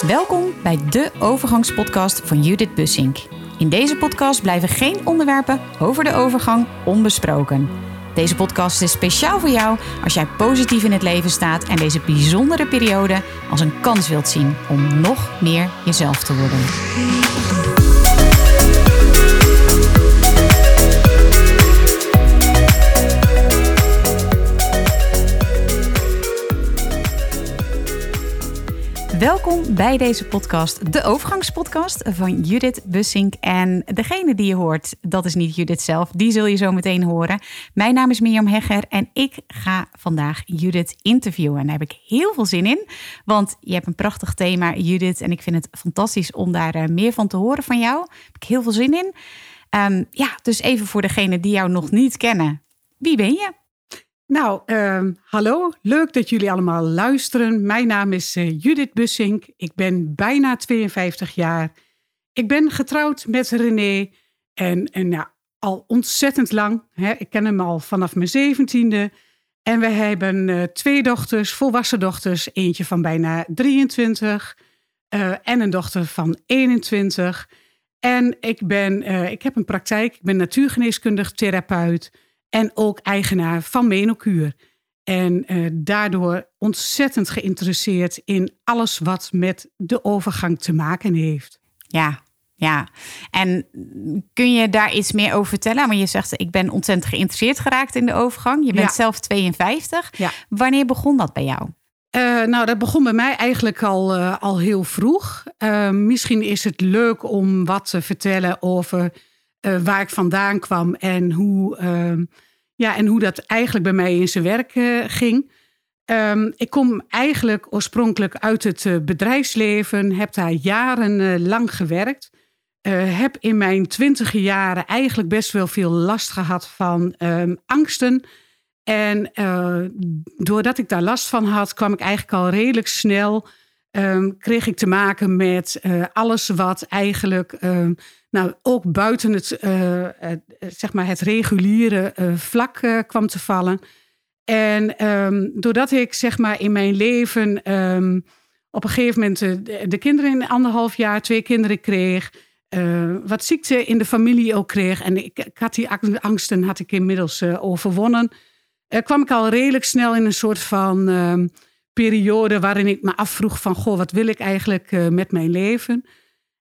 Welkom bij de overgangspodcast van Judith Bussink. In deze podcast blijven geen onderwerpen over de overgang onbesproken. Deze podcast is speciaal voor jou als jij positief in het leven staat en deze bijzondere periode als een kans wilt zien om nog meer jezelf te worden. Welkom bij deze podcast, de overgangspodcast van Judith Bussink. En degene die je hoort, dat is niet Judith zelf, die zul je zo meteen horen. Mijn naam is Mirjam Hegger en ik ga vandaag Judith interviewen. En daar heb ik heel veel zin in, want je hebt een prachtig thema, Judith. En ik vind het fantastisch om daar eh, meer van te horen van jou. Daar heb ik heel veel zin in. Um, ja, dus even voor degene die jou nog niet kennen. Wie ben je? Nou, uh, hallo. Leuk dat jullie allemaal luisteren. Mijn naam is uh, Judith Bussink. Ik ben bijna 52 jaar. Ik ben getrouwd met René. En, en nou, al ontzettend lang. Hè. Ik ken hem al vanaf mijn zeventiende. En we hebben uh, twee dochters, volwassen dochters. Eentje van bijna 23 uh, en een dochter van 21. En ik, ben, ik heb een praktijk. Ik ben natuurgeneeskundig therapeut en ook eigenaar van Menokuur. En uh, daardoor ontzettend geïnteresseerd in alles wat met de overgang te maken heeft. Ja, ja. En kun je daar iets meer over vertellen? Maar je zegt, ik ben ontzettend geïnteresseerd geraakt in de overgang. Je bent zelf 52. Ja. Wanneer begon dat bij jou? Uh, nou, dat begon bij mij eigenlijk al, uh, al heel vroeg. Misschien is het leuk om wat te vertellen over waar ik vandaan kwam en hoe ehm, ja, en hoe dat eigenlijk bij mij in zijn werk uh, ging. Um, ik kom eigenlijk oorspronkelijk uit het uh, bedrijfsleven, heb daar jarenlang gewerkt. heb in mijn twintige jaren eigenlijk best wel veel last gehad van um, angsten. En doordat ik daar last van had, kwam ik eigenlijk al redelijk snel um, kreeg ik te maken met uh, alles wat eigenlijk um, nou, ook buiten het, uh, het, zeg maar het reguliere vlak kwam te vallen. En um, doordat ik zeg maar in mijn leven op een gegeven moment de, de, kinderen in anderhalf jaar, twee kinderen kreeg, wat ziekte in de familie ook kreeg. En ik had die angsten had ik inmiddels overwonnen. kwam ik al redelijk snel in een soort van periode waarin ik me afvroeg van, goh, wat wil ik eigenlijk uh, met mijn leven?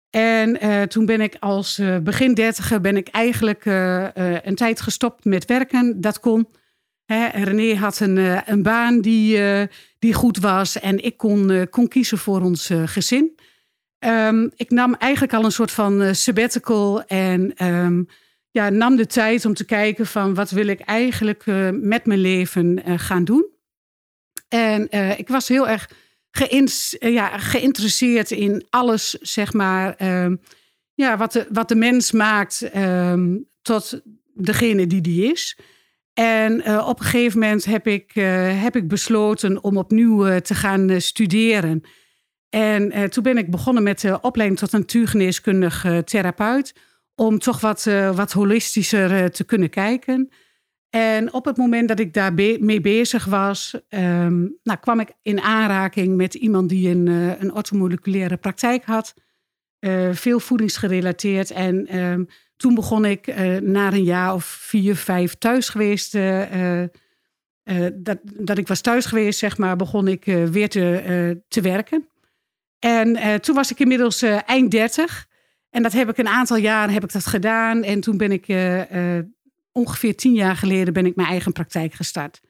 En uh, toen ben ik als uh, begin dertiger ben ik eigenlijk een tijd gestopt met werken. Dat kon. Hè, René had een, een baan die, die goed was en ik kon, kon kiezen voor ons gezin. Um, ik nam eigenlijk al een soort van sabbatical en um, ja, nam de tijd om te kijken van wat wil ik eigenlijk met mijn leven gaan doen. En uh, ik was heel erg uh, ja, geïnteresseerd in alles, zeg maar, uh, ja, wat, de, wat de mens maakt ehm, tot degene die die is. En uh, op een gegeven moment heb ik, heb ik besloten om opnieuw te gaan studeren. En toen ben ik begonnen met de opleiding tot natuurgeneeskundig therapeut. Om toch wat, wat holistischer te kunnen kijken. En op het moment dat ik daar mee bezig was, um, nou, kwam ik in aanraking met iemand die een, uh, een ortomoleculaire praktijk had. Uh, veel voedingsgerelateerd. En um, toen begon ik uh, na een jaar of vier, vijf thuis geweest. dat, dat ik was thuis geweest, zeg maar, begon ik weer te, te werken. En toen was ik inmiddels eind dertig. En dat heb ik een aantal jaren heb ik dat gedaan. En toen ben ik ongeveer tien jaar geleden ben ik mijn eigen praktijk gestart.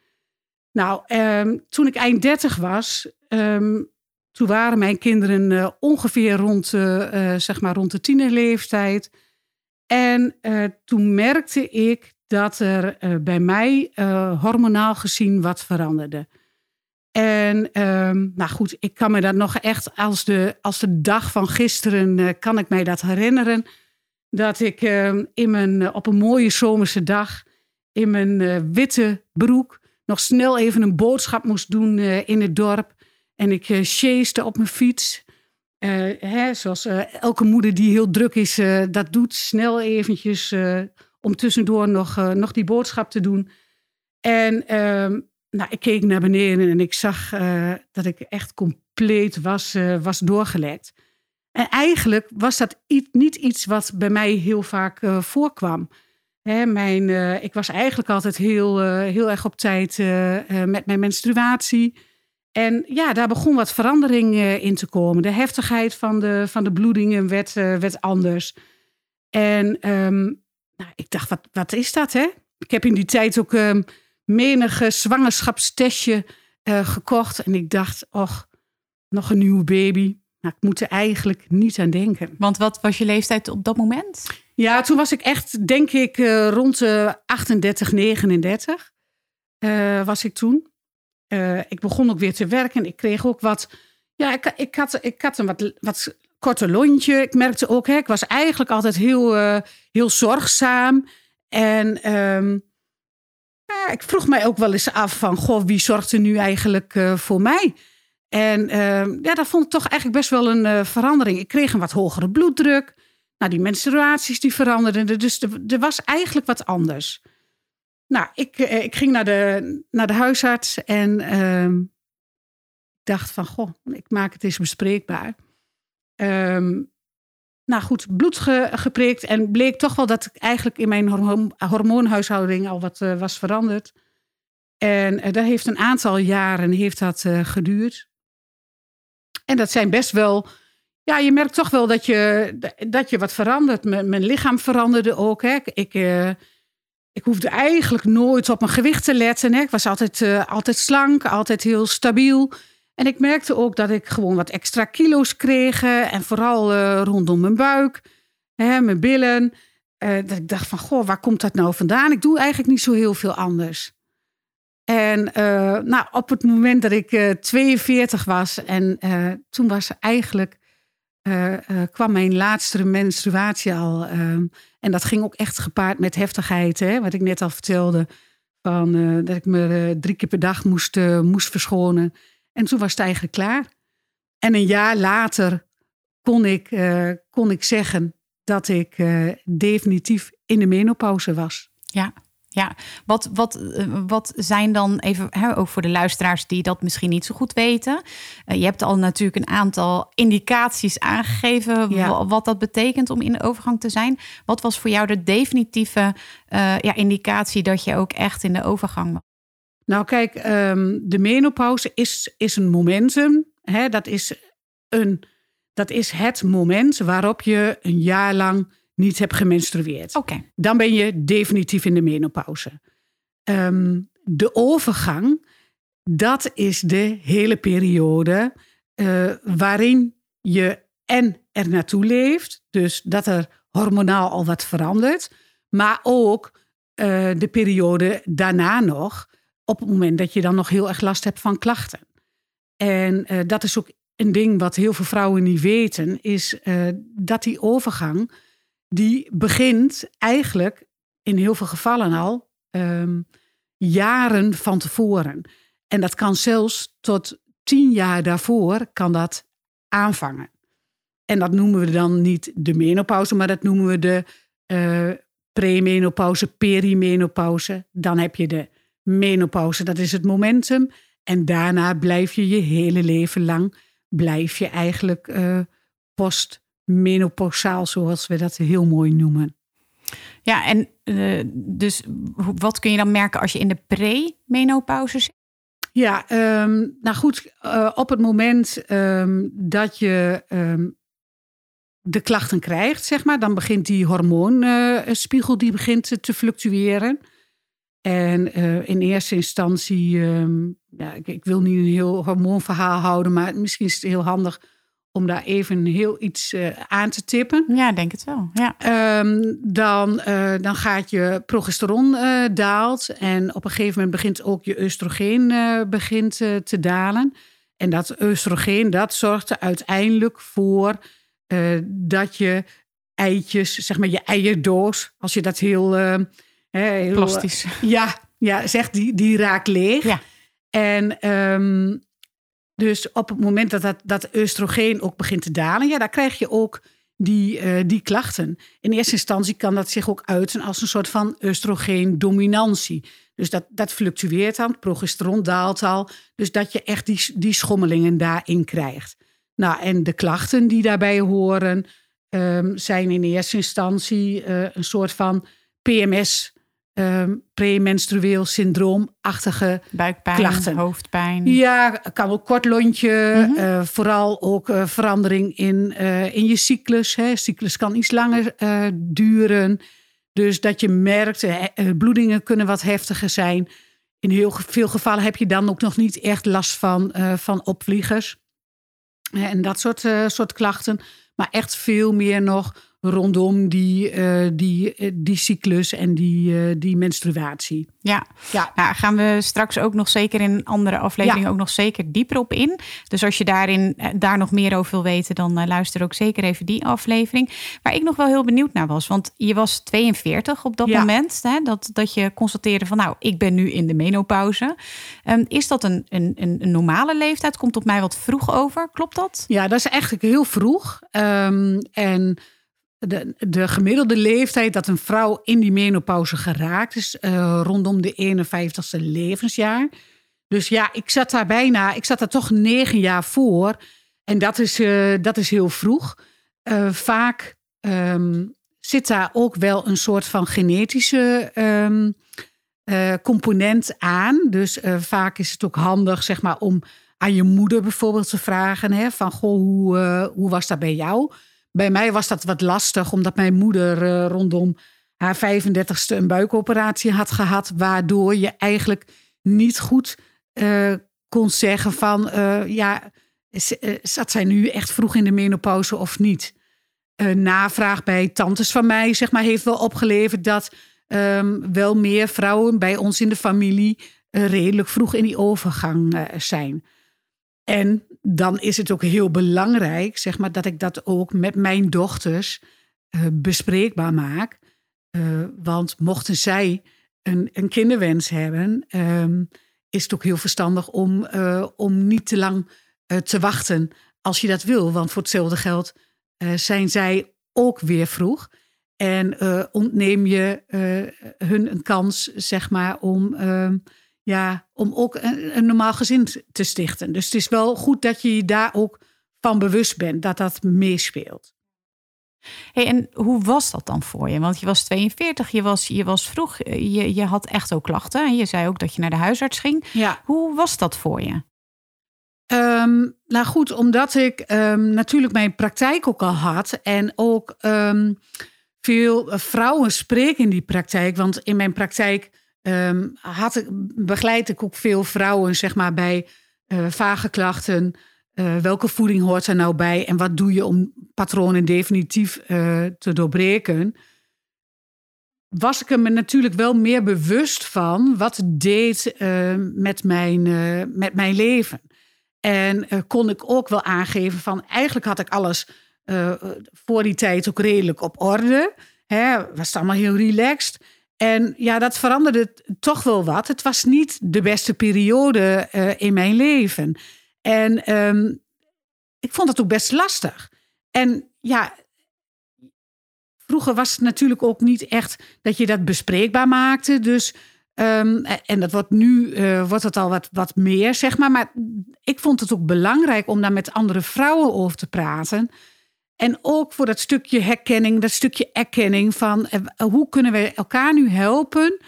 Nou, um, toen ik eind dertig was, um, toen waren mijn kinderen uh, ongeveer rond, uh, zeg maar rond de tienerleeftijd. En uh, toen merkte ik dat er bij mij hormonaal gezien wat veranderde. En um, nou goed, ik kan me dat nog echt als de, als de dag van gisteren, kan ik mij dat herinneren dat ik uh, in mijn, uh, op een mooie zomerse dag in mijn uh, witte broek nog snel even een boodschap moest doen in het dorp. En ik chaste op mijn fiets. Hè, zoals elke moeder die heel druk is, dat doet. Snel eventjes om tussendoor nog, nog die boodschap te doen. En ehm, nou, ik keek naar beneden en ik zag dat ik echt compleet was, was doorgelekt. En eigenlijk was dat niet iets wat bij mij heel vaak uh, voorkwam. Hè, mijn, uh, ik was eigenlijk altijd heel, heel erg op tijd met mijn menstruatie. En ja, daar begon wat verandering in te komen. De heftigheid van de, van de bloedingen werd, werd anders. En um, nou, ik dacht, wat, wat is dat, hè? Ik heb in die tijd ook um, menige zwangerschapstestje gekocht. En ik dacht, och, nog een nieuwe baby. Nou, ik moet er eigenlijk niet aan denken. Want wat was je leeftijd op dat moment? Ja, toen was ik echt, denk ik, uh, rond de 38, 39 uh, was ik toen. Uh, ik begon ook weer te werken. Ik kreeg ook wat... Ja, ik, ik, had, ik had een wat, wat korte lontje. Ik merkte ook, hè, ik was eigenlijk altijd heel, uh, heel zorgzaam. En um, ja, ik vroeg mij ook wel eens af van, goh, wie zorgt er nu eigenlijk voor mij? En uh, ja, dat vond ik toch eigenlijk best wel een uh, verandering. Ik kreeg een wat hogere bloeddruk. Nou, die menstruaties die veranderden. Dus er was eigenlijk wat anders. Nou, ik, ik ging naar de, naar de huisarts en ehm, dacht van, goh, ik maak het eens bespreekbaar. Um, nou goed, bloed ge, geprikt. En bleek toch wel dat ik eigenlijk in mijn hormoon, hormoonhuishouding al wat uh, was veranderd. En dat heeft een aantal jaren heeft dat, geduurd. En dat zijn best wel. Ja, je merkt toch wel dat je, dat je wat verandert. Mijn lichaam veranderde ook. Hè. Ik, ik hoefde eigenlijk nooit op mijn gewicht te letten. Hè. Ik was altijd, altijd slank, altijd heel stabiel. En ik merkte ook dat ik gewoon wat extra kilo's kreeg. En vooral uh, rondom mijn buik, hè, mijn billen. Dat ik dacht van, goh, waar komt dat nou vandaan? Ik doe eigenlijk niet zo heel veel anders. En uh, nou, op het moment dat ik 42 was en toen was eigenlijk, kwam mijn laatste menstruatie al. Ehm, en dat ging ook echt gepaard met heftigheid, hè, wat ik net al vertelde. Van, dat ik me drie keer per dag moest, moest verschonen. En toen was het eigenlijk klaar. En een jaar later kon ik, kon ik zeggen dat ik definitief in de menopauze was. Ja, ja. Wat, wat, uh, wat zijn dan even, hè, ook voor de luisteraars die dat misschien niet zo goed weten. je hebt al natuurlijk een aantal indicaties aangegeven ja. wat dat betekent om in de overgang te zijn. Wat was voor jou de definitieve ja, indicatie dat je ook echt in de overgang was? Nou, kijk, um, de menopauze is, is een momentum. Hè? Dat, is een, dat is het moment waarop je een jaar lang niet hebt gemenstrueerd. Dan ben je definitief in de menopauze. Um, de overgang, dat is de hele periode uh, waarin je en er naartoe leeft. Dus dat er hormonaal al wat verandert. Maar ook uh, de periode daarna nog op het moment dat je dan nog heel erg last hebt van klachten. En uh, dat is ook een ding wat heel veel vrouwen niet weten, is dat die overgang, die begint eigenlijk in heel veel gevallen al um, jaren van tevoren. En dat kan zelfs tot tien jaar daarvoor kan dat aanvangen. En dat noemen we dan niet de menopauze, maar dat noemen we de uh, premenopauze, perimenopauze. Dan heb je de menopauze, dat is het momentum. En daarna blijf je je hele leven lang, blijf je eigenlijk uh, postmenopausaal, zoals we dat heel mooi noemen. Ja, en uh, dus wat kun je dan merken als je in de pre-menopauze zit? Ja, um, nou goed, uh, op het moment um, dat je um, de klachten krijgt, zeg maar, dan begint die hormoonspiegel die begint te fluctueren. En uh, in eerste instantie, ja, ik, ik, wil niet een heel hormoonverhaal houden, maar misschien is het heel handig om daar even heel iets uh, aan te tippen. Ja, denk het wel. Ja. Um, dan, uh, dan gaat je progesteron daalt en op een gegeven moment begint ook je oestrogeen begint, te dalen. En dat oestrogeen, dat zorgt er uiteindelijk voor dat je eitjes, zeg maar je eierdoos, als je dat heel heel, Plastisch. Ja, ja zeg, die, die raakt leeg. Ja. En um, dus op het moment dat, dat dat oestrogeen ook begint te dalen, ja, daar krijg je ook die, uh, die klachten. In eerste instantie kan dat zich ook uiten als een soort van oestrogeen-dominantie. Dus dat, dat fluctueert dan, progesteron daalt al. Dus dat je echt die, die schommelingen daarin krijgt. Nou, en de klachten die daarbij horen, um, zijn in eerste instantie uh, een soort van PMS um, premenstrueel syndroomachtige Buikpijn, klachten. hoofdpijn. Ja, kan ook kort lontje. Mhm. uh, vooral ook uh, verandering in, uh, in je cyclus. Hè. Cyclus kan iets langer duren. Dus dat je merkt, bloedingen kunnen wat heftiger zijn. In heel veel gevallen heb je dan ook nog niet echt last van, van opvliegers. En dat soort, soort klachten. Maar echt veel meer nog rondom die, uh, die, uh, die cyclus en die, uh, die menstruatie. Ja, ja. Nou, gaan we straks ook nog zeker in andere afleveringen ja. ook nog zeker dieper op in. Dus als je daarin daar nog meer over wil weten, dan luister ook zeker even die aflevering. Waar ik nog wel heel benieuwd naar was, want je was 42 op dat ja. moment, hè, dat, dat je constateerde van nou, ik ben nu in de menopauze. Um, is dat een, een, een normale leeftijd? Komt op mij wat vroeg over, klopt dat? Ja, dat is eigenlijk heel vroeg. Um, en de, de gemiddelde leeftijd dat een vrouw in die menopauze geraakt is uh, rondom de 51ste levensjaar. Dus ja, ik zat daar bijna, ik zat daar toch negen jaar voor. En dat is, uh, dat is heel vroeg. Uh, vaak um, zit daar ook wel een soort van genetische um, component aan. Dus vaak is het ook handig, zeg maar, om aan je moeder bijvoorbeeld te vragen: hè, van goh, hoe, hoe was dat bij jou? Bij mij was dat wat lastig, omdat mijn moeder uh, rondom haar 35ste een buikoperatie had gehad, waardoor je eigenlijk niet goed uh, kon zeggen van, uh, ja, zat zij nu echt vroeg in de menopauze of niet? Een navraag bij tantes van mij, zeg maar, heeft wel opgeleverd dat um, wel meer vrouwen bij ons in de familie redelijk vroeg in die overgang zijn. En dan is het ook heel belangrijk, zeg maar, dat ik dat ook met mijn dochters uh, bespreekbaar maak. Uh, want mochten zij een, een kinderwens hebben, um, is het ook heel verstandig om, uh, om niet te lang te wachten als je dat wil. Want voor hetzelfde geld zijn zij ook weer vroeg. En ontneem je hun een kans, zeg maar, om ehm, ja, om ook een, een, normaal gezin te stichten. Dus het is wel goed dat je je daar ook van bewust bent dat dat meespeelt. Hey, en hoe was dat dan voor je? Want je was 42, je was, je was vroeg, je, je had echt ook klachten. En je zei ook dat je naar de huisarts ging. Ja. Hoe was dat voor je? Um, nou goed, omdat ik um, natuurlijk mijn praktijk ook al had. En ook um, veel vrouwen spreken in die praktijk. Want in mijn praktijk Um, had begeleid ik ook veel vrouwen zeg maar, bij uh, vage klachten. Uh, welke voeding hoort er nou bij en wat doe je om patronen definitief uh, te doorbreken? Was ik er me natuurlijk wel meer bewust van wat het deed met, mijn, met mijn leven. En kon ik ook wel aangeven van eigenlijk had ik alles voor die tijd ook redelijk op orde. Hè, was het allemaal heel relaxed. En ja, dat veranderde toch wel wat. Het was niet de beste periode uh, in mijn leven. En um, ik vond het ook best lastig. En ja, vroeger was het natuurlijk ook niet echt dat je dat bespreekbaar maakte. Dus, um, en dat wordt nu uh, wordt het al wat, wat meer, zeg maar. Maar ik vond het ook belangrijk om daar met andere vrouwen over te praten. En ook voor dat stukje herkenning, dat stukje erkenning van eh, hoe kunnen we elkaar nu helpen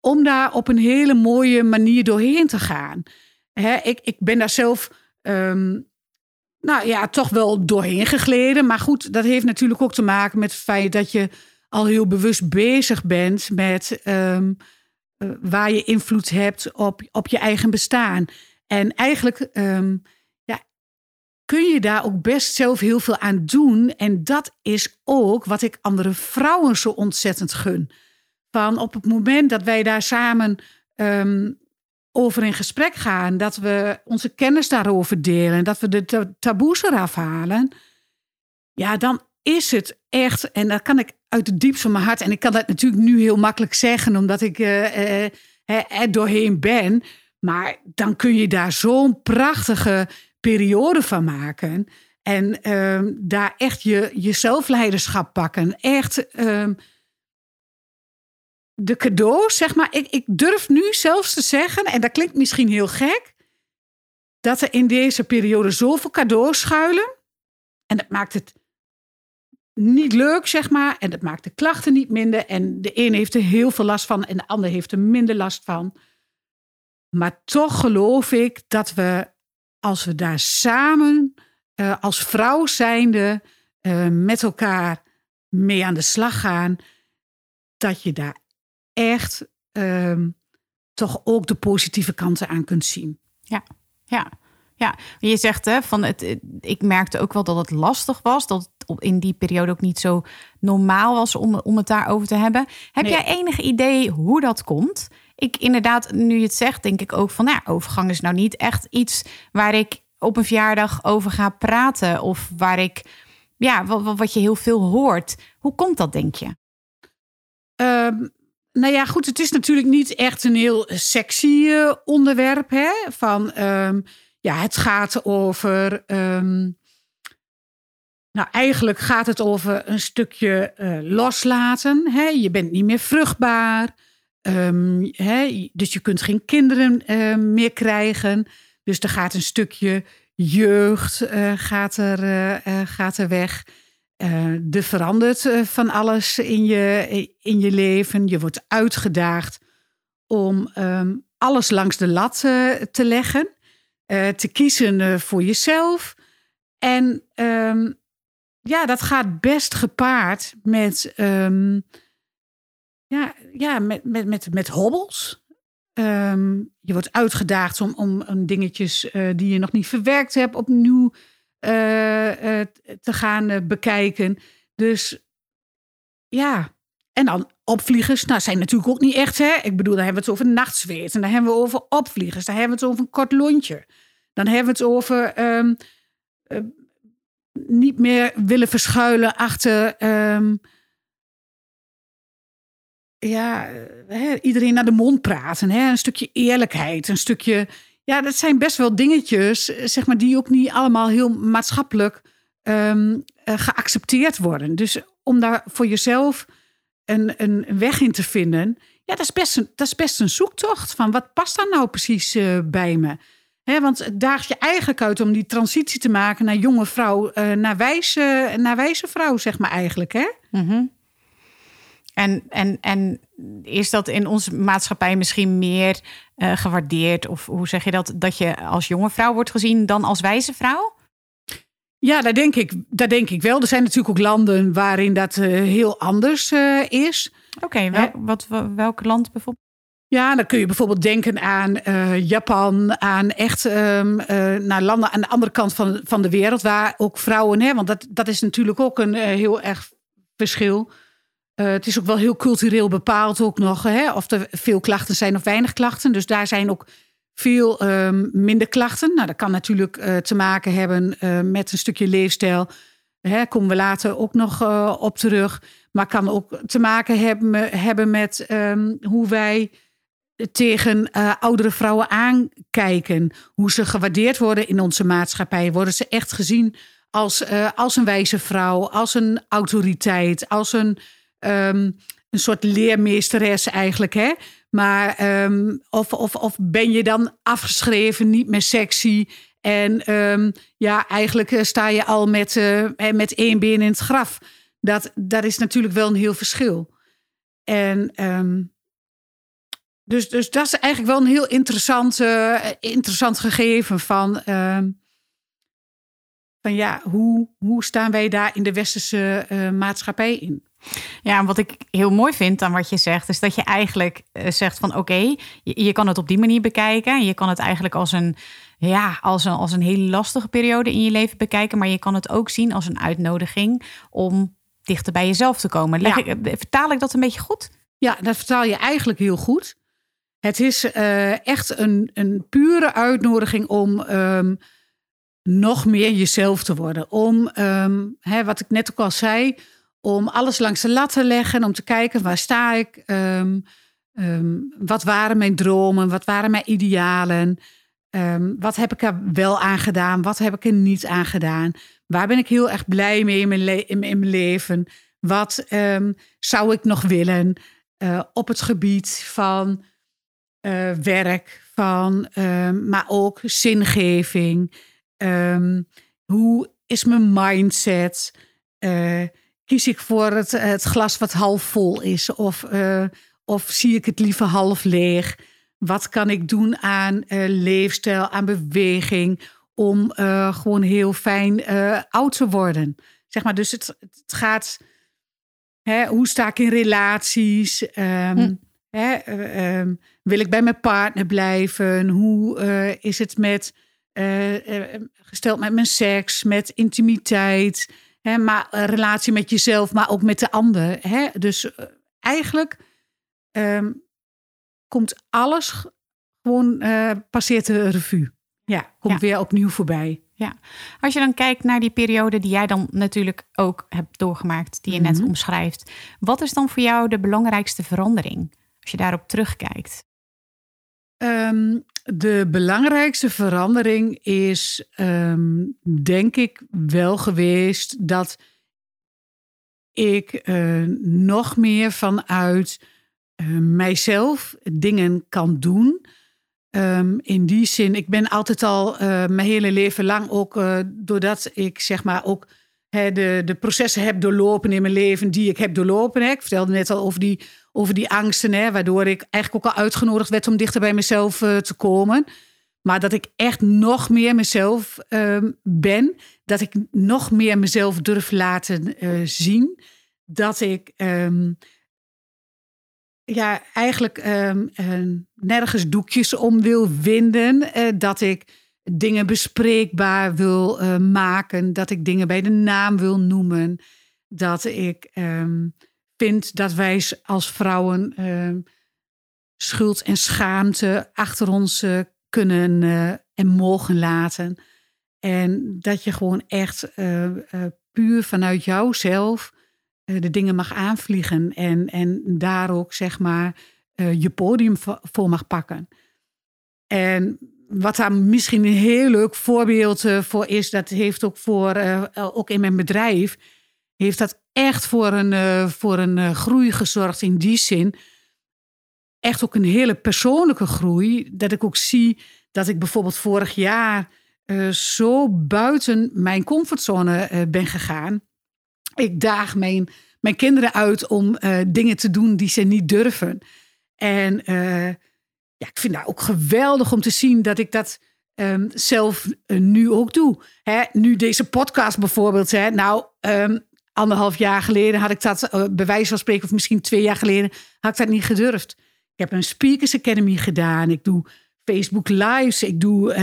om daar op een hele mooie manier doorheen te gaan. Ik, ik ben daar zelf, um, nou ja, toch wel doorheen gegleden. Maar goed, dat heeft natuurlijk ook te maken met het feit dat je al heel bewust bezig bent met um, uh, waar je invloed hebt op, op je eigen bestaan. En eigenlijk. Um, kun je daar ook best zelf heel veel aan doen. En dat is ook wat ik andere vrouwen zo ontzettend gun. Van op het moment dat wij daar samen um, over in gesprek gaan, dat we onze kennis daarover delen, dat we de taboes eraf halen, ja, dan is het echt, en dat kan ik uit het diepste van mijn hart, en ik kan dat natuurlijk nu heel makkelijk zeggen, omdat ik uh, uh, er doorheen ben, maar dan kun je daar zo'n prachtige periode van maken. En ehm, daar echt je, je zelfleiderschap pakken. Echt ehm, de cadeaus, zeg maar. Ik, ik durf nu zelfs te zeggen, en dat klinkt misschien heel gek, dat er in deze periode zoveel cadeaus schuilen. En dat maakt het niet leuk, zeg maar. En dat maakt de klachten niet minder. En de een heeft er heel veel last van en de ander heeft er minder last van. Maar toch geloof ik dat we, als we daar samen uh, als vrouw zijnde uh, met elkaar mee aan de slag gaan, dat je daar echt um, toch ook de positieve kanten aan kunt zien. Ja, ja. Ja, je zegt hè, van het, ik merkte ook wel dat het lastig was. Dat het in die periode ook niet zo normaal was om, om het daarover te hebben. Heb jij enig idee hoe dat komt? Ik inderdaad, nu je het zegt, denk ik ook van nou, overgang is nou niet echt iets waar ik op een verjaardag over ga praten. Of waar ik, ja, wat, wat je heel veel hoort. Hoe komt dat, denk je? Um, nou ja, goed, het is natuurlijk niet echt een heel sexy uh, onderwerp. Hè? Van, um, ja, het gaat over. Um, nou, eigenlijk gaat het over een stukje uh, loslaten. Hè? Je bent niet meer vruchtbaar. Hè? Dus je kunt geen kinderen uh, meer krijgen. Dus er gaat een stukje jeugd uh, gaat, er, uh, gaat er weg. Er verandert van alles in je, in je leven. Je wordt uitgedaagd om um, alles langs de lat te leggen. te kiezen voor jezelf. En ja, dat gaat best gepaard met, ja, ja, met, met, met, met hobbels. Um, je wordt uitgedaagd om, om, om dingetjes uh, die je nog niet verwerkt hebt opnieuw uh, uh, te gaan bekijken. Dus ja, en dan opvliegers. Nou, zijn natuurlijk ook niet echt, hè? Ik bedoel, dan hebben we het over nachtzweet. En dan hebben we over opvliegers. Dan hebben we het over een kort lontje. Dan hebben we het over um, niet meer willen verschuilen achter um, ja, hè, iedereen naar de mond praten. Hè? Een stukje eerlijkheid, een stukje. Ja, dat zijn best wel dingetjes, zeg maar, die ook niet allemaal heel maatschappelijk um, geaccepteerd worden. Dus om daar voor jezelf een, een weg in te vinden, ja, dat is best een, dat is best een zoektocht van wat past daar nou precies uh, bij me. He, want het daagt je eigenlijk uit om die transitie te maken naar jonge vrouw, uh, naar, wijze, naar wijze vrouw, zeg maar eigenlijk. Hè? Mm. En, en, en is dat in onze maatschappij misschien meer uh, gewaardeerd? Of hoe zeg je dat? Dat je als jonge vrouw wordt gezien dan als wijze vrouw? Ja, dat denk ik, dat denk ik wel. Er zijn natuurlijk ook landen waarin dat uh, heel anders uh, is. Oké, okay, wel, wat, welk land bijvoorbeeld? Ja, dan kun je bijvoorbeeld denken aan Japan, aan echt um, naar landen aan de andere kant van, van de wereld, waar ook vrouwen, hè, want dat, dat is natuurlijk ook een heel erg verschil. Uh, het is ook wel heel cultureel bepaald ook nog. Hè? Of er veel klachten zijn of weinig klachten. Dus daar zijn ook veel um, minder klachten. Nou, dat kan natuurlijk uh, te maken hebben uh, met een stukje leefstijl. Hè, komen we later ook nog op terug. Maar kan ook te maken hebben, hebben met um, hoe wij tegen oudere vrouwen aankijken. Hoe ze gewaardeerd worden in onze maatschappij. Worden ze echt gezien als, als een wijze vrouw, als een autoriteit, als een um, een soort leermeesteres eigenlijk. Hè? Maar um, of, of, of ben je dan afgeschreven, niet meer sexy? En um, ja, eigenlijk eh, sta je al met, uh, met één been in het graf. Dat, dat is natuurlijk wel een heel verschil. En dus, dus dat is eigenlijk wel een heel interessant, uh, interessant gegeven van, van ja, hoe, hoe staan wij daar in de westerse maatschappij in? Ja, en wat ik heel mooi vind aan wat je zegt, is dat je eigenlijk eh, zegt van oké, je, je, kan het op die manier bekijken. Je kan het eigenlijk als een, ja, als een, als een hele lastige periode in je leven bekijken. Maar je kan het ook zien als een uitnodiging om dichter bij jezelf te komen. Leg ik, eh, vertaal ik dat een beetje goed? Ja, dat vertaal je eigenlijk heel goed. Het is uh, echt een, een pure uitnodiging om um, nog meer jezelf te worden. Om, um, hè, wat ik net ook al zei, om alles langs de lat te leggen, om te kijken waar sta ik, um, wat waren mijn dromen, wat waren mijn idealen, Ehm, wat heb ik er wel aan gedaan? Wat heb ik er niet aan gedaan? Waar ben ik heel erg blij mee in mijn, in mijn leven? Wat zou ik nog willen uh, op het gebied van uh, werk, van, maar ook zingeving? hoe is mijn mindset? Kies ik voor het, het, glas wat half vol is? Of, of zie ik het liever half leeg? Wat kan ik doen aan uh, leefstijl, aan beweging, om uh, gewoon heel fijn oud te worden? Zeg maar, dus het, het gaat. Hè, hoe sta ik in relaties? Um, hm. hè, um, wil ik bij mijn partner blijven? Hoe is het met gesteld met mijn seks, met intimiteit? Hè, maar een relatie met jezelf, maar ook met de ander. Hè? Dus eigenlijk um, komt alles gewoon, uh, passeert de revue. Ja, komt weer opnieuw voorbij. Ja, als je dan kijkt naar die periode die jij dan natuurlijk ook hebt doorgemaakt, die je net mhm. omschrijft. Wat is dan voor jou de belangrijkste verandering als je daarop terugkijkt? Um, de belangrijkste verandering is, um, denk ik, wel geweest dat ik uh, nog meer vanuit uh, mijzelf dingen kan doen. Um, in die zin, ik ben altijd al uh, mijn hele leven lang ook, doordat ik zeg maar ook de, de processen heb doorlopen in mijn leven die ik heb doorlopen. Hè. Ik vertelde net al over die, over die angsten, waardoor ik eigenlijk ook al uitgenodigd werd om dichter bij mezelf uh, te komen. Maar dat ik echt nog meer mezelf um, ben, dat ik nog meer mezelf durf laten zien. Dat ik um, ja, eigenlijk um, nergens doekjes om wil winden. Dat ik dingen bespreekbaar wil uh, maken. Dat ik dingen bij de naam wil noemen. Dat ik um, vind dat wij als vrouwen uh, schuld en schaamte achter ons kunnen en mogen laten. En dat je gewoon echt puur vanuit jouzelf eh, de dingen mag aanvliegen en, en daar ook zeg maar je podium voor mag pakken. En wat daar misschien een heel leuk voorbeeld uh, voor is, dat heeft ook voor, ook in mijn bedrijf, heeft dat echt voor een, voor een groei gezorgd in die zin. Echt ook een hele persoonlijke groei. Dat ik ook zie dat ik bijvoorbeeld vorig jaar zo buiten mijn comfortzone ben gegaan ik daag mijn, mijn kinderen uit om dingen te doen die ze niet durven. En ja, ik vind dat ook geweldig om te zien dat ik dat um, zelf uh, nu ook doe. Hè, nu deze podcast bijvoorbeeld. Hè, nou, um, anderhalf jaar geleden had ik dat, bij wijze van spreken, of misschien twee jaar geleden, had ik dat niet gedurfd. Ik heb een Speakers Academy gedaan. Ik doe Facebook Lives. Ik doe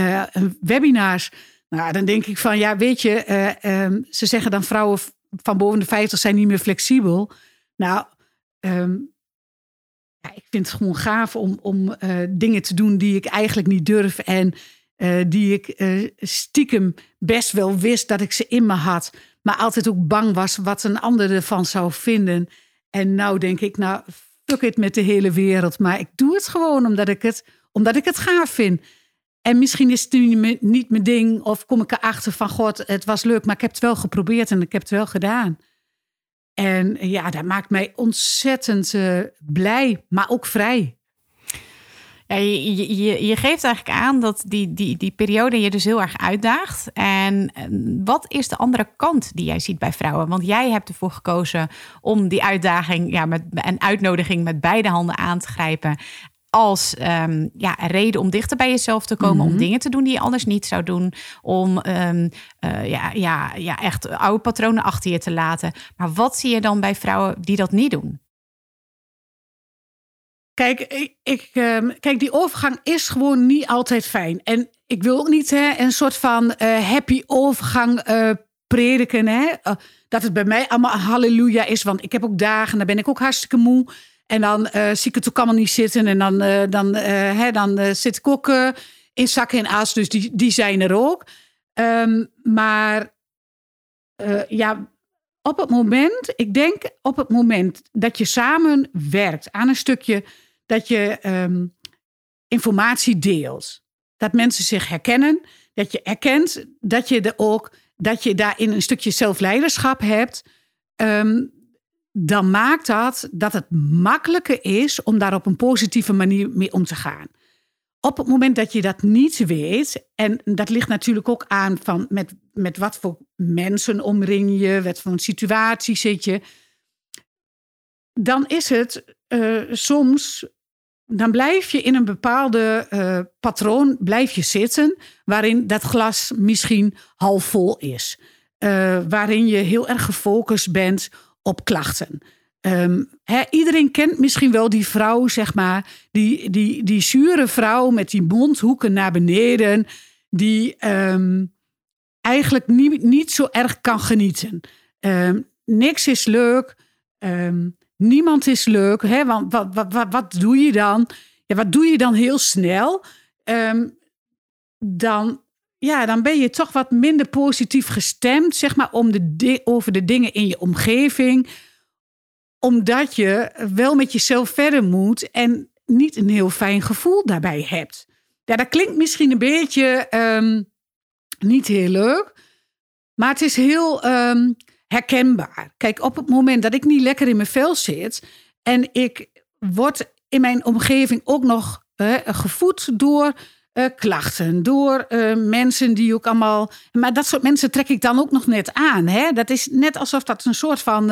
webinars. Nou, dan denk ik van, ja, weet je, um, ze zeggen dan vrouwen van boven de 50 zijn niet meer flexibel. Nou, ehm, ik vind het gewoon gaaf om, om uh, dingen te doen die ik eigenlijk niet durf. En uh, die ik uh, stiekem best wel wist dat ik ze in me had. Maar altijd ook bang was wat een ander ervan zou vinden. En nou denk ik, nou, fuck it met de hele wereld. Maar ik doe het gewoon omdat ik het, omdat ik het gaaf vind. En misschien is het nu niet mijn ding, of kom ik erachter van: God, het was leuk, maar ik heb het wel geprobeerd en ik heb het wel gedaan. En ja, dat maakt mij ontzettend uh, blij, maar ook vrij. Ja, je, je, je, geeft eigenlijk aan dat die, die, die periode je dus heel erg uitdaagt. En wat is de andere kant die jij ziet bij vrouwen? Want jij hebt ervoor gekozen om die uitdaging ja, met een uitnodiging met beide handen aan te grijpen als um, ja, reden om dichter bij jezelf te komen, om mhm. dingen te doen die je anders niet zou doen, om um, uh, ja, ja, ja, echt oude patronen achter je te laten. Maar wat zie je dan bij vrouwen die dat niet doen? Kijk, ik, ik um, kijk, die overgang is gewoon niet altijd fijn. En ik wil ook niet hè, een soort van uh, happy overgang uh, prediken. Hè? Dat het bij mij allemaal halleluja is. Want ik heb ook dagen, dan ben ik ook hartstikke moe. En dan uh, zie ik het ook allemaal niet zitten. En dan, uh, dan, uh, hè, dan zit ik ook in zakken en as. Dus die, die zijn er ook. Um, maar ja, op het moment, ik denk op het moment dat je samen werkt aan een stukje dat je um, informatie deelt. dat mensen zich herkennen. Dat je erkent dat je er ook dat je daarin een stukje zelfleiderschap hebt. Ehm, dan maakt dat dat het makkelijker is om daar op een positieve manier mee om te gaan. Op het moment dat je dat niet weet, en dat ligt natuurlijk ook aan van met, met wat voor mensen omring je, wat voor een situatie zit je, dan is het uh, soms, dan blijf je in een bepaalde uh, patroon blijf je zitten, waarin dat glas misschien half vol is, uh, waarin je heel erg gefocust bent op klachten. Um, iedereen kent misschien wel die vrouw, zeg maar, die, die, die zure vrouw met die mondhoeken naar beneden, die um, eigenlijk niet, niet zo erg kan genieten. Um, niks is leuk, niemand is leuk. Want wat, wat, wat, wat doe je dan? Ja, wat doe je dan heel snel? dan, ja, dan ben je toch wat minder positief gestemd, zeg maar, om de, over de dingen in je omgeving omdat je wel met jezelf verder moet en niet een heel fijn gevoel daarbij hebt. Ja, dat klinkt misschien een beetje ehm, niet heel leuk, maar het is heel ehm, herkenbaar. Kijk, op het moment dat ik niet lekker in mijn vel zit en ik word in mijn omgeving ook nog gevoed door uh, klachten, door uh, mensen die ook allemaal. Maar dat soort mensen trek ik dan ook nog net aan. Hè? Dat is net alsof dat een soort van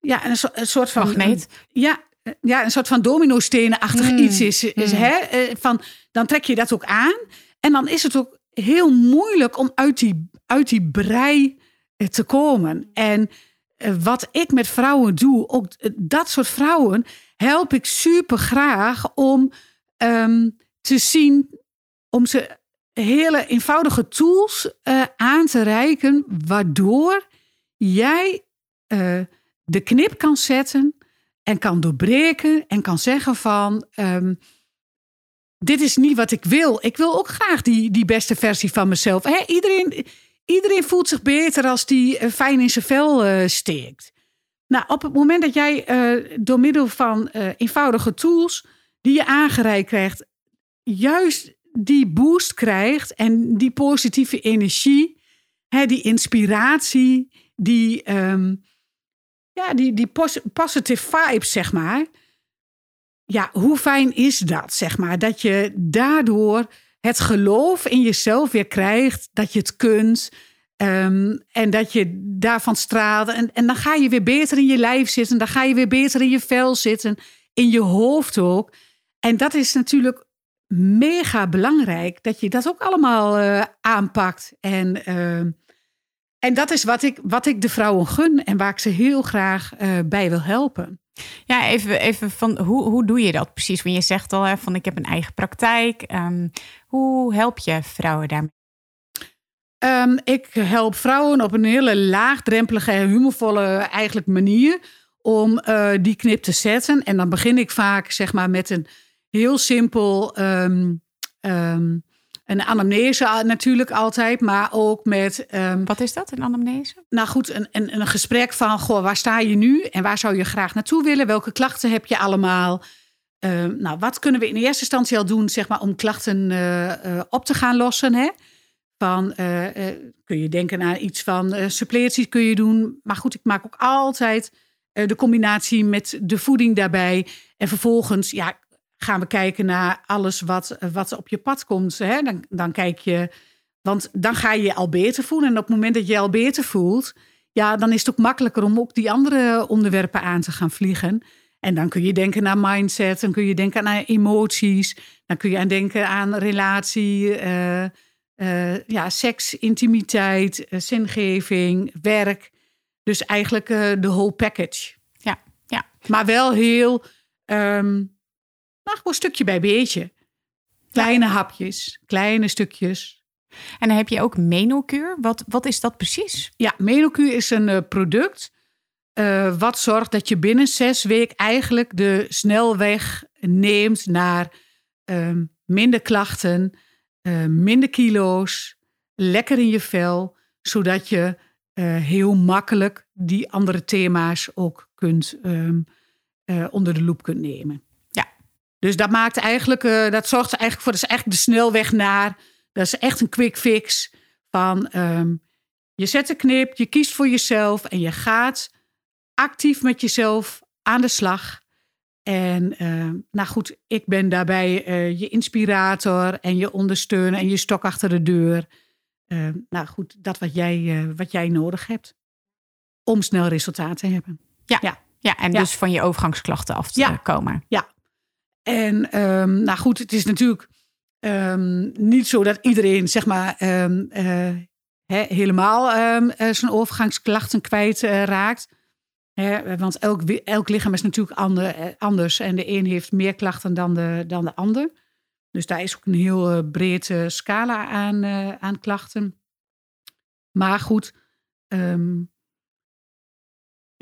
ja, een, een soort van. Magneet. Ja, ja, een soort van domino-stenen-achtig mm. iets is. is mm. hè? Eh, van, dan trek je dat ook aan. En dan is het ook heel moeilijk om uit die, uit die brei eh, te komen. En eh, wat ik met vrouwen doe, ook dat soort vrouwen, help ik super graag om um, te zien, om ze hele eenvoudige tools uh, aan te reiken, waardoor jij uh, de knip kan zetten en kan doorbreken en kan zeggen van um, dit is niet wat ik wil. Ik wil ook graag die, die beste versie van mezelf. Iedereen, iedereen voelt zich beter als die uh, fijn in zijn vel steekt. Nou, op het moment dat jij door middel van eenvoudige tools die je aangereikt krijgt, juist die boost krijgt en die positieve energie, hè, die inspiratie, die, um, ja, die, die positive vibes, zeg maar. Ja, hoe fijn is dat, zeg maar? Dat je daardoor het geloof in jezelf weer krijgt, dat je het kunt. Um, en dat je daarvan straalt. En, en dan ga je weer beter in je lijf zitten. Dan ga je weer beter in je vel zitten. In je hoofd ook. En dat is natuurlijk mega belangrijk. Dat je dat ook allemaal uh, aanpakt. En uh, en dat is wat ik, wat ik de vrouwen gun en waar ik ze heel graag uh, bij wil helpen. Ja, even, even van hoe, hoe doe je dat precies? Want je zegt al hè, van ik heb een eigen praktijk. Um, hoe help je vrouwen daarmee? Um, ik help vrouwen op een hele laagdrempelige en humorvolle eigenlijk manier om uh, die knip te zetten. En dan begin ik vaak zeg maar met een heel simpel um, een anamnese natuurlijk altijd, maar ook met. Um, Wat is dat, een anamnese? Nou goed, een, een, een gesprek van: goh, waar sta je nu en waar zou je graag naartoe willen? Welke klachten heb je allemaal? Uh, nou, wat kunnen we in eerste instantie al doen, zeg maar, om klachten uh, uh, op te gaan lossen? Hè? Van, kun je denken aan iets van suppleties kun je doen. Maar goed, ik maak ook altijd de combinatie met de voeding daarbij. En vervolgens, ja, gaan we kijken naar alles wat, wat op je pad komt. Hè? Dan, dan kijk je, want dan ga je je al beter voelen. En op het moment dat je je al beter voelt, ja, dan is het ook makkelijker om ook die andere onderwerpen aan te gaan vliegen. En dan kun je denken naar mindset, dan kun je denken aan emoties, dan kun je aan denken aan relatie, uh, uh, ja, seks, intimiteit, uh, zingeving, werk. Dus eigenlijk de whole package. Ja, ja. Maar wel heel um, maar gewoon stukje bij beetje. Kleine hapjes, kleine stukjes. En dan heb je ook Menokuur. Wat, wat is dat precies? Ja, Menokuur is een uh, product uh, wat zorgt dat je binnen zes weken eigenlijk de snelweg neemt naar uh, minder klachten, eh, minder kilo's, lekker in je vel, zodat je heel makkelijk die andere thema's ook kunt, ehm, onder de loep kunt nemen. Dus dat maakt eigenlijk, dat zorgt er eigenlijk voor, dat is eigenlijk de snelweg naar. Dat is echt een quick fix van ehm, je zet een knip, je kiest voor jezelf en je gaat actief met jezelf aan de slag. En uh, nou goed, ik ben daarbij uh, je inspirator en je ondersteuner en je stok achter de deur. Uh, nou goed, dat wat jij, wat jij nodig hebt om snel resultaat te hebben. Ja, ja. ja en dus van je overgangsklachten af te ja. komen. Ja, en um, nou goed, het is natuurlijk um, niet zo dat iedereen zeg maar um, he, helemaal zijn overgangsklachten kwijt raakt want elk, elk lichaam is natuurlijk ander, eh, anders. En de een heeft meer klachten dan de, dan de ander. Dus daar is ook een heel breed scala aan, aan klachten. Maar goed,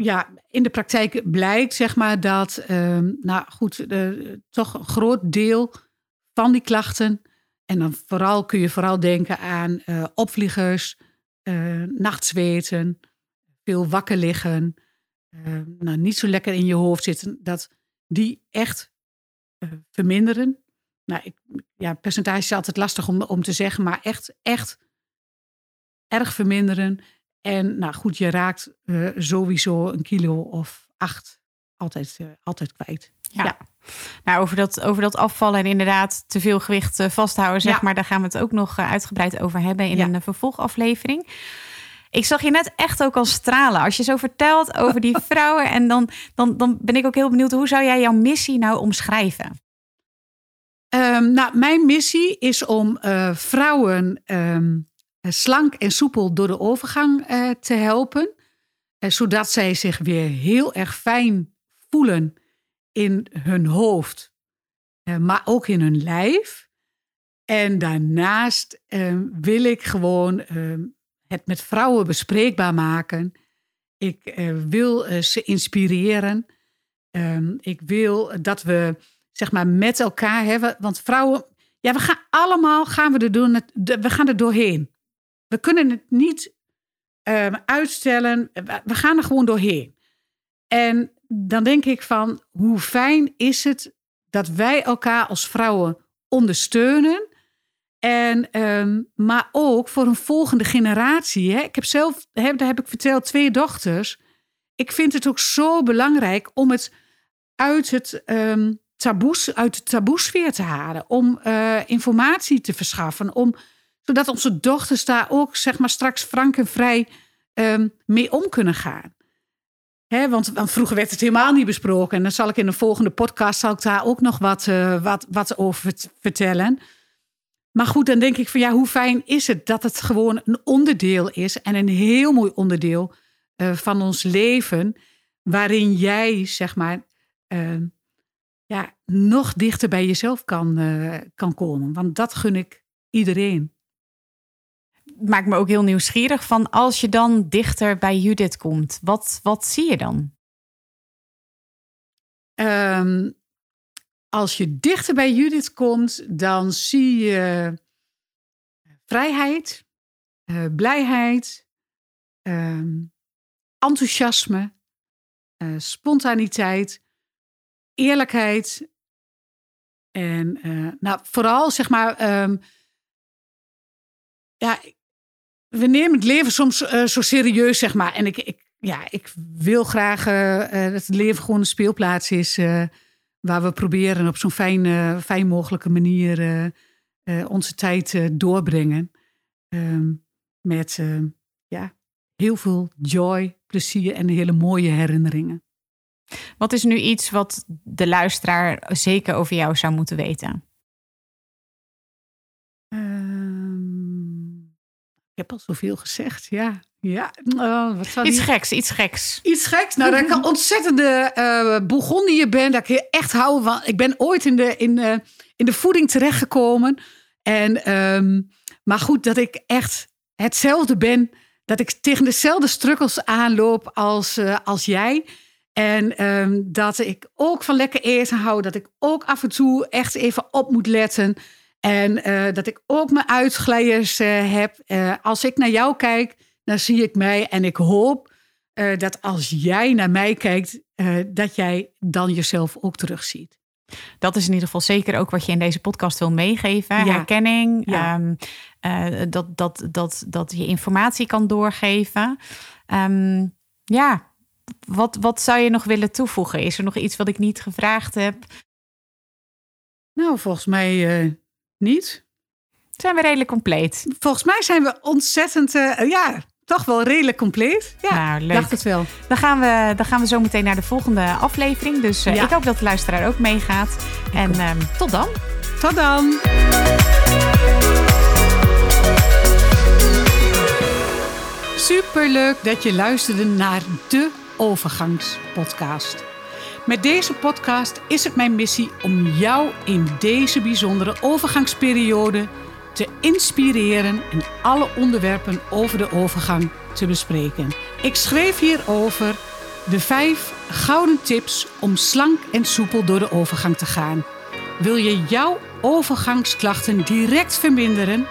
ja, in de praktijk blijkt zeg maar dat, um, nou goed, toch een groot deel van die klachten. En dan vooral kun je vooral denken aan opvliegers, nachtzweten, veel wakker liggen. Uh, nou, niet zo lekker in je hoofd zitten, dat die echt uh, verminderen. Nou, ik, ja, percentage is altijd lastig om, om te zeggen, maar echt, echt erg verminderen. En nou goed, je raakt uh, sowieso een kilo of acht altijd, altijd kwijt. Ja. ja. Nou, over dat, over dat afvallen en inderdaad te veel gewicht vasthouden, zeg ja. maar, daar gaan we het ook nog uitgebreid over hebben in ja. een vervolgaflevering. Ik zag je net echt ook al stralen. Als je zo vertelt over die vrouwen. En dan, dan, dan ben ik ook heel benieuwd. Hoe zou jij jouw missie nou omschrijven? Um, nou, mijn missie is om vrouwen um, slank en soepel door de overgang uh, te helpen. Uh, zodat zij zich weer heel erg fijn voelen in hun hoofd. maar ook in hun lijf. En daarnaast ehm, wil ik gewoon het met vrouwen bespreekbaar maken. Ik wil ze inspireren. Um, ik wil dat we zeg maar met elkaar hebben. Want vrouwen, ja, we gaan allemaal gaan we er. We gaan er doorheen. We kunnen het niet um, uitstellen. We gaan er gewoon doorheen. En dan denk ik van hoe fijn is het dat wij elkaar als vrouwen ondersteunen en, um, maar ook voor een volgende generatie. Hè. Ik heb zelf, heb, daar heb ik verteld, twee dochters. Ik vind het ook zo belangrijk om het uit, het, um, taboes, uit de taboesfeer te halen. Om uh, informatie te verschaffen. Om, zodat onze dochters daar ook zeg maar, straks frank en vrij um, mee om kunnen gaan. Hè, want, want, vroeger werd het helemaal niet besproken. En dan zal ik in de volgende podcast zal ik daar ook nog wat, uh, wat, wat over vertellen. Maar goed, dan denk ik van ja, hoe fijn is het dat het gewoon een onderdeel is en een heel mooi onderdeel uh, van ons leven, waarin jij zeg maar uh, ja, nog dichter bij jezelf kan, uh, kan komen. Want dat gun ik iedereen. Maakt me ook heel nieuwsgierig van als je dan dichter bij Judith komt, wat, wat zie je dan? Um, als je dichter bij Judith komt, dan zie je vrijheid, uh, blijheid, uh, enthousiasme, uh, spontaniteit, eerlijkheid. En uh, nou, vooral zeg maar, um, ja, we nemen het leven soms zo serieus, zeg maar. En ik, ik, ja, ik wil graag dat het leven gewoon een speelplaats is waar we proberen op zo'n fijn, fijn mogelijke manier onze tijd doorbrengen. Uh, met ja, heel veel joy, plezier en hele mooie herinneringen. Wat is nu iets wat de luisteraar zeker over jou zou moeten weten? Ik heb al zoveel gezegd, ja. Ja, oh, wat iets geks, iets geks. Iets geks. Nou, dat ik een ontzettende uh, je ben. Dat ik echt hou van. Ik ben ooit in de, in, uh, in de voeding terechtgekomen. En, um, maar goed, dat ik echt hetzelfde ben. Dat ik tegen dezelfde strukkels aanloop als, uh, als jij. En um, dat ik ook van lekker eten hou. Dat ik ook af en toe echt even op moet letten. En dat ik ook mijn uitglijders heb. als ik naar jou kijk dan zie ik mij en ik hoop dat als jij naar mij kijkt, dat jij dan jezelf ook terugziet. Dat is in ieder geval zeker ook wat je in deze podcast wil meegeven. Ja. Herkenning, Ja. ehm, eh, dat, dat, dat, dat je informatie kan doorgeven. Ehm, ja, wat, wat zou je nog willen toevoegen? Is er nog iets wat ik niet gevraagd heb? Nou, volgens mij eh, niet. Zijn we redelijk compleet? Volgens mij zijn we ontzettend, eh, ja, toch wel redelijk compleet. Ja, Nou, leuk. dacht het wel. Dan gaan, we, dan gaan we zo meteen naar de volgende aflevering. Dus eh, Ja. ik hoop dat de luisteraar ook meegaat. En ehm, tot dan. Tot dan. Superleuk dat je luisterde naar de Overgangspodcast. Met deze podcast is het mijn missie om jou in deze bijzondere overgangsperiode te inspireren en alle onderwerpen over de overgang te bespreken. Ik schreef hierover de vijf gouden tips om slank en soepel door de overgang te gaan. Wil je jouw overgangsklachten direct verminderen?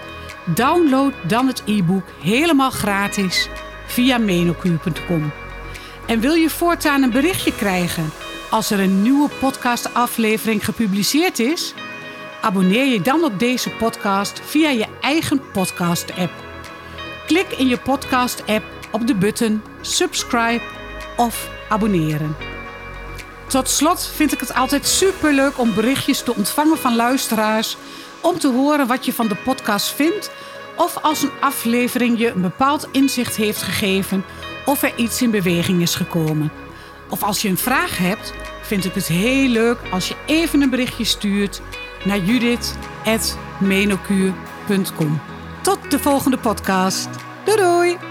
Download dan het e-book helemaal gratis via menokuur.com. En wil je voortaan een berichtje krijgen als er een nieuwe podcastaflevering gepubliceerd is? Abonneer je dan op deze podcast via je eigen podcast-app. Klik in je podcast-app op de button subscribe of abonneren. Tot slot vind ik het altijd superleuk om berichtjes te ontvangen van luisteraars. Om te horen wat je van de podcast vindt. Of als een aflevering je een bepaald inzicht heeft gegeven. Of er iets in beweging is gekomen. Of als je een vraag hebt, vind ik het heel leuk als je even een berichtje stuurt naar judith.menokuur.com. Tot de volgende podcast. Doei doei!